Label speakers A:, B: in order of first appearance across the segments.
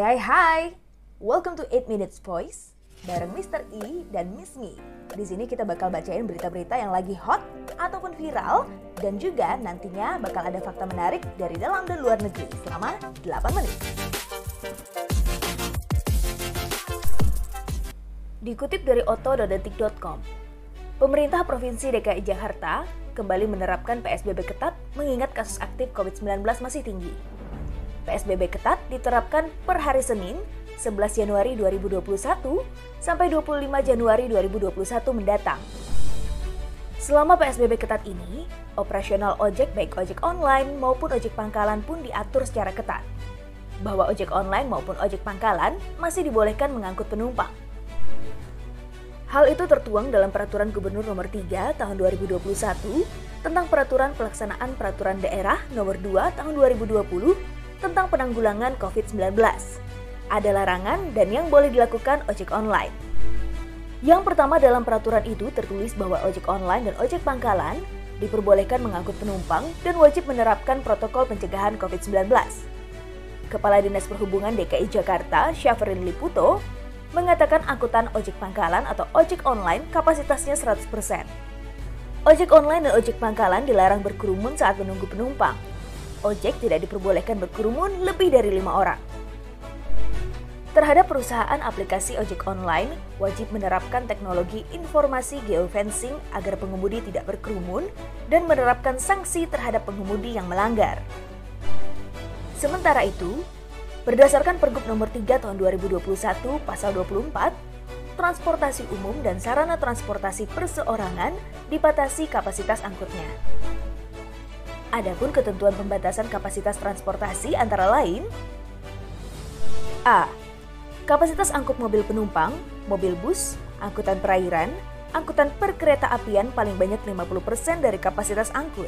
A: Hai hai hai. Welcome to 8 Minutes Voice bareng Mr. E dan Miss Me. Di sini kita bakal bacain berita-berita yang lagi hot ataupun viral dan juga nantinya bakal ada fakta menarik dari dalam dan luar negeri selama 8 menit. Dikutip dari oto.detik.com, Pemerintah Provinsi DKI Jakarta kembali menerapkan PSBB ketat mengingat kasus aktif COVID-19 masih tinggi. PSBB ketat diterapkan per hari Senin 11 Januari 2021 sampai 25 Januari 2021 mendatang. Selama PSBB ketat ini, operasional ojek baik ojek online maupun ojek pangkalan pun diatur secara ketat. Bahwa ojek online maupun ojek pangkalan masih dibolehkan mengangkut penumpang. Hal itu tertuang dalam Peraturan Gubernur Nomor 3 Tahun 2021 tentang Peraturan Pelaksanaan Peraturan Daerah Nomor 2 Tahun 2020 tentang penanggulangan COVID-19 ada larangan dan yang boleh dilakukan ojek online. Yang pertama dalam peraturan itu tertulis bahwa ojek online dan ojek pangkalan diperbolehkan mengangkut penumpang dan wajib menerapkan protokol pencegahan COVID-19. Kepala Dinas Perhubungan DKI Jakarta, Syafrin Liputo, mengatakan angkutan ojek pangkalan atau ojek online kapasitasnya 100%. Ojek online dan ojek pangkalan dilarang berkerumun saat menunggu penumpang. Ojek tidak diperbolehkan berkerumun lebih dari lima orang. Terhadap perusahaan aplikasi ojek online, wajib menerapkan teknologi informasi geofencing agar pengemudi tidak berkerumun dan menerapkan sanksi terhadap pengemudi yang melanggar. Sementara itu, berdasarkan Pergub nomor 3 tahun 2021 pasal 24, transportasi umum dan sarana transportasi perseorangan dibatasi kapasitas angkutnya. Adapun ketentuan pembatasan kapasitas transportasi antara lain A Kapasitas angkut mobil penumpang, mobil bus, angkutan perairan, angkutan perkereta apian paling banyak 50% dari kapasitas angkut.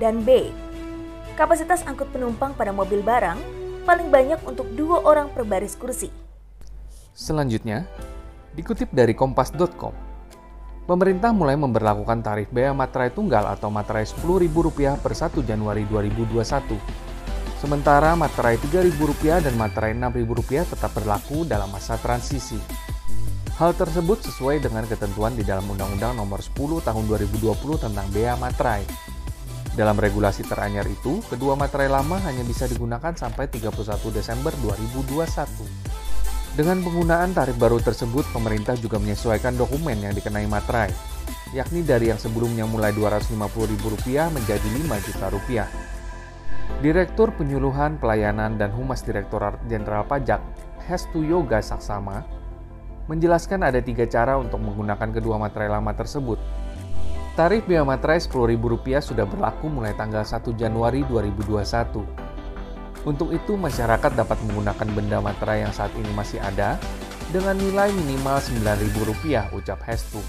A: Dan B. Kapasitas angkut penumpang pada mobil barang paling banyak untuk dua orang per baris kursi.
B: Selanjutnya, dikutip dari kompas.com, pemerintah mulai memperlakukan tarif bea materai tunggal atau materai Rp10.000 per 1 Januari 2021 Sementara materai Rp3.000 dan materai Rp6.000 tetap berlaku dalam masa transisi. Hal tersebut sesuai dengan ketentuan di dalam Undang-Undang Nomor 10 Tahun 2020 tentang bea materai. Dalam regulasi teranyar itu, kedua materai lama hanya bisa digunakan sampai 31 Desember 2021. Dengan penggunaan tarif baru tersebut, pemerintah juga menyesuaikan dokumen yang dikenai materai, yakni dari yang sebelumnya mulai Rp250.000 menjadi Rp5 juta rupiah. Direktur Penyuluhan Pelayanan dan Humas Direktorat Jenderal Pajak, Hestu Yoga Saksama, menjelaskan ada tiga cara untuk menggunakan kedua materai lama tersebut. Tarif bea materai Rp10.000 sudah berlaku mulai tanggal 1 Januari 2021. Untuk itu, masyarakat dapat menggunakan benda materai yang saat ini masih ada dengan nilai minimal Rp9.000, ucap Hestu.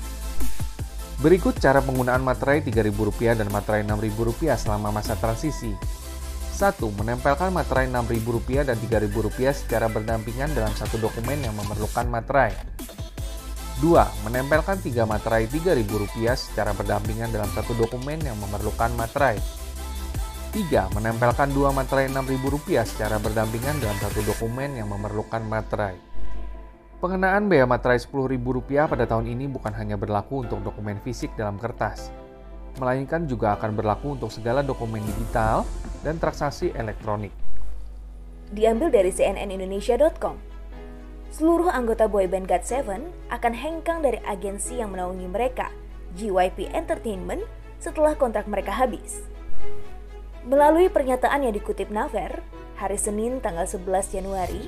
B: Berikut cara penggunaan materai Rp3.000 dan materai Rp6.000 selama masa transisi. 1. Menempelkan materai Rp6.000 dan Rp3.000 secara berdampingan dalam satu dokumen yang memerlukan materai. 2. Menempelkan tiga materai Rp3.000 secara berdampingan dalam satu dokumen yang memerlukan materai. 3. Menempelkan dua materai Rp6.000 secara berdampingan dalam satu dokumen yang memerlukan materai. Pengenaan bea materai Rp10.000 pada tahun ini bukan hanya berlaku untuk dokumen fisik dalam kertas, melainkan juga akan berlaku untuk segala dokumen digital dan transaksi elektronik.
A: Diambil dari cnnindonesia.com. Seluruh anggota boyband GOT7 akan hengkang dari agensi yang menaungi mereka, GYP Entertainment, setelah kontrak mereka habis. Melalui pernyataan yang dikutip Naver, hari Senin tanggal 11 Januari,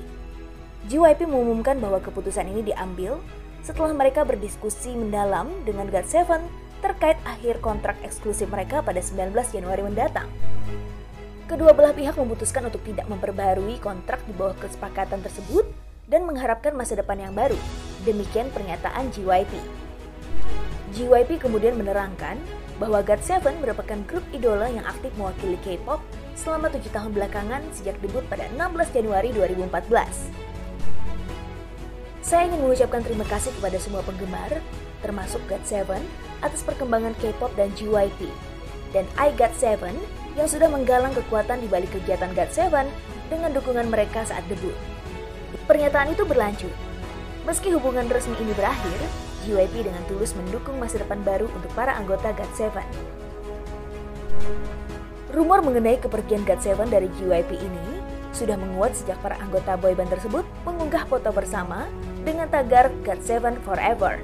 A: GYP mengumumkan bahwa keputusan ini diambil setelah mereka berdiskusi mendalam dengan GOT7 terkait akhir kontrak eksklusif mereka pada 19 Januari mendatang. Kedua belah pihak memutuskan untuk tidak memperbarui kontrak di bawah kesepakatan tersebut dan mengharapkan masa depan yang baru. Demikian pernyataan GYP. GYP kemudian menerangkan bahwa GOT7 merupakan grup idola yang aktif mewakili K-pop selama tujuh tahun belakangan sejak debut pada 16 Januari 2014. Saya ingin mengucapkan terima kasih kepada semua penggemar, termasuk GOT7, atas perkembangan K-pop dan GYP. Dan I GOT7 yang sudah menggalang kekuatan di balik kegiatan GOT7 dengan dukungan mereka saat debut. Pernyataan itu berlanjut. Meski hubungan resmi ini berakhir, JYP dengan tulus mendukung masa depan baru untuk para anggota GOT7. Rumor mengenai kepergian GOT7 dari JYP ini sudah menguat sejak para anggota boyband tersebut mengunggah foto bersama dengan tagar GOT7 Forever.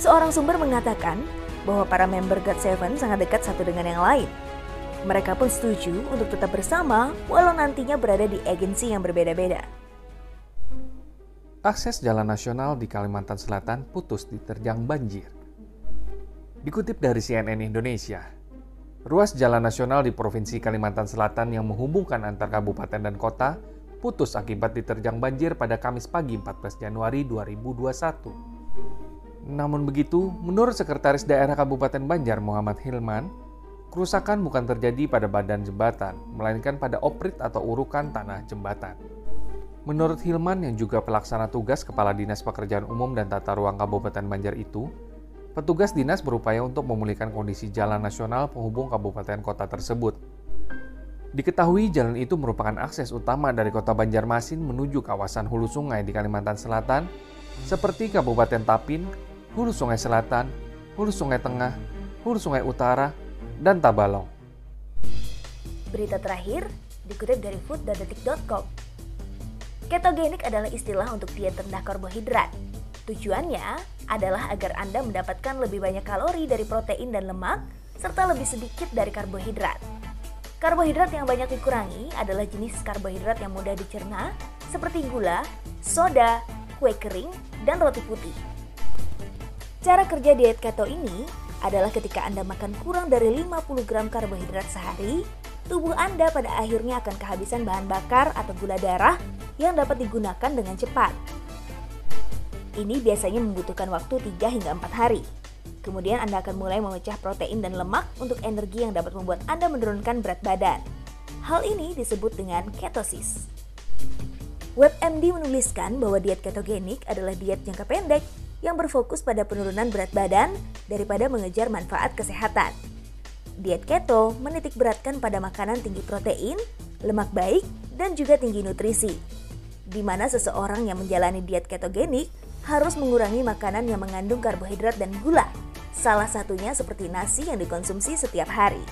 A: Seorang sumber mengatakan bahwa para member GOT7 sangat dekat satu dengan yang lain. Mereka pun setuju untuk tetap bersama walau nantinya berada di agensi yang berbeda-beda.
B: Akses jalan nasional di Kalimantan Selatan putus diterjang banjir. Dikutip dari CNN Indonesia, Ruas jalan nasional di Provinsi Kalimantan Selatan yang menghubungkan antar kabupaten dan kota putus akibat diterjang banjir pada Kamis pagi 14 Januari 2021. Namun begitu, menurut Sekretaris Daerah Kabupaten Banjar Muhammad Hilman, kerusakan bukan terjadi pada badan jembatan, melainkan pada oprit atau urukan tanah jembatan. Menurut Hilman yang juga pelaksana tugas Kepala Dinas Pekerjaan Umum dan Tata Ruang Kabupaten Banjar itu, Petugas dinas berupaya untuk memulihkan kondisi jalan nasional penghubung kabupaten kota tersebut. Diketahui jalan itu merupakan akses utama dari kota Banjarmasin menuju kawasan hulu sungai di Kalimantan Selatan, seperti Kabupaten Tapin, Hulu Sungai Selatan, Hulu Sungai Tengah, Hulu Sungai Utara, dan Tabalong.
A: Berita terakhir dikutip dari food.detik.com. Ketogenik adalah istilah untuk diet rendah karbohidrat. Tujuannya adalah agar Anda mendapatkan lebih banyak kalori dari protein dan lemak, serta lebih sedikit dari karbohidrat. Karbohidrat yang banyak dikurangi adalah jenis karbohidrat yang mudah dicerna, seperti gula, soda, kue kering, dan roti putih. Cara kerja diet keto ini adalah ketika Anda makan kurang dari 50 gram karbohidrat sehari, tubuh Anda pada akhirnya akan kehabisan bahan bakar atau gula darah yang dapat digunakan dengan cepat. Ini biasanya membutuhkan waktu 3 hingga 4 hari. Kemudian Anda akan mulai memecah protein dan lemak untuk energi yang dapat membuat Anda menurunkan berat badan. Hal ini disebut dengan ketosis. WebMD menuliskan bahwa diet ketogenik adalah diet jangka pendek yang berfokus pada penurunan berat badan daripada mengejar manfaat kesehatan. Diet keto menitik beratkan pada makanan tinggi protein, lemak baik, dan juga tinggi nutrisi. Di mana seseorang yang menjalani diet ketogenik harus mengurangi makanan yang mengandung karbohidrat dan gula, salah satunya seperti nasi yang dikonsumsi setiap hari.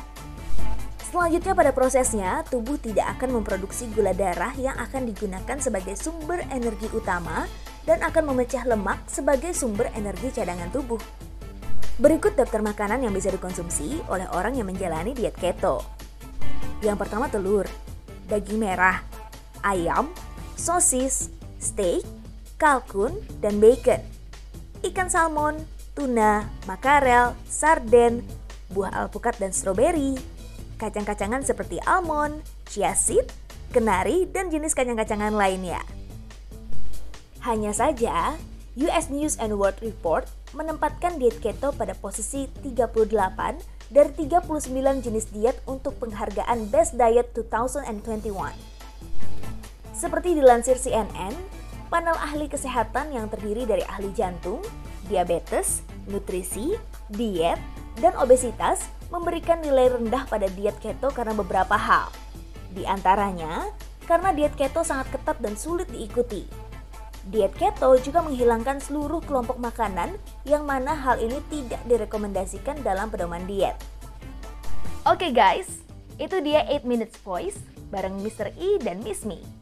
A: Selanjutnya pada prosesnya, tubuh tidak akan memproduksi gula darah yang akan digunakan sebagai sumber energi utama dan akan memecah lemak sebagai sumber energi cadangan tubuh. Berikut daftar makanan yang bisa dikonsumsi oleh orang yang menjalani diet keto. Yang pertama telur, daging merah, ayam, sosis, steak, kalkun, dan bacon. Ikan salmon, tuna, makarel, sarden, buah alpukat dan stroberi, kacang-kacangan seperti almond, chia seed, kenari, dan jenis kacang-kacangan lainnya. Hanya saja, US News and World Report menempatkan diet keto pada posisi 38 dari 39 jenis diet untuk penghargaan Best Diet 2021. Seperti dilansir CNN, panel ahli kesehatan yang terdiri dari ahli jantung, diabetes, nutrisi, diet, dan obesitas memberikan nilai rendah pada diet keto karena beberapa hal. Di antaranya, karena diet keto sangat ketat dan sulit diikuti. Diet keto juga menghilangkan seluruh kelompok makanan yang mana hal ini tidak direkomendasikan dalam pedoman diet. Oke okay guys, itu dia 8 Minutes Voice bareng Mr. E dan Miss Me.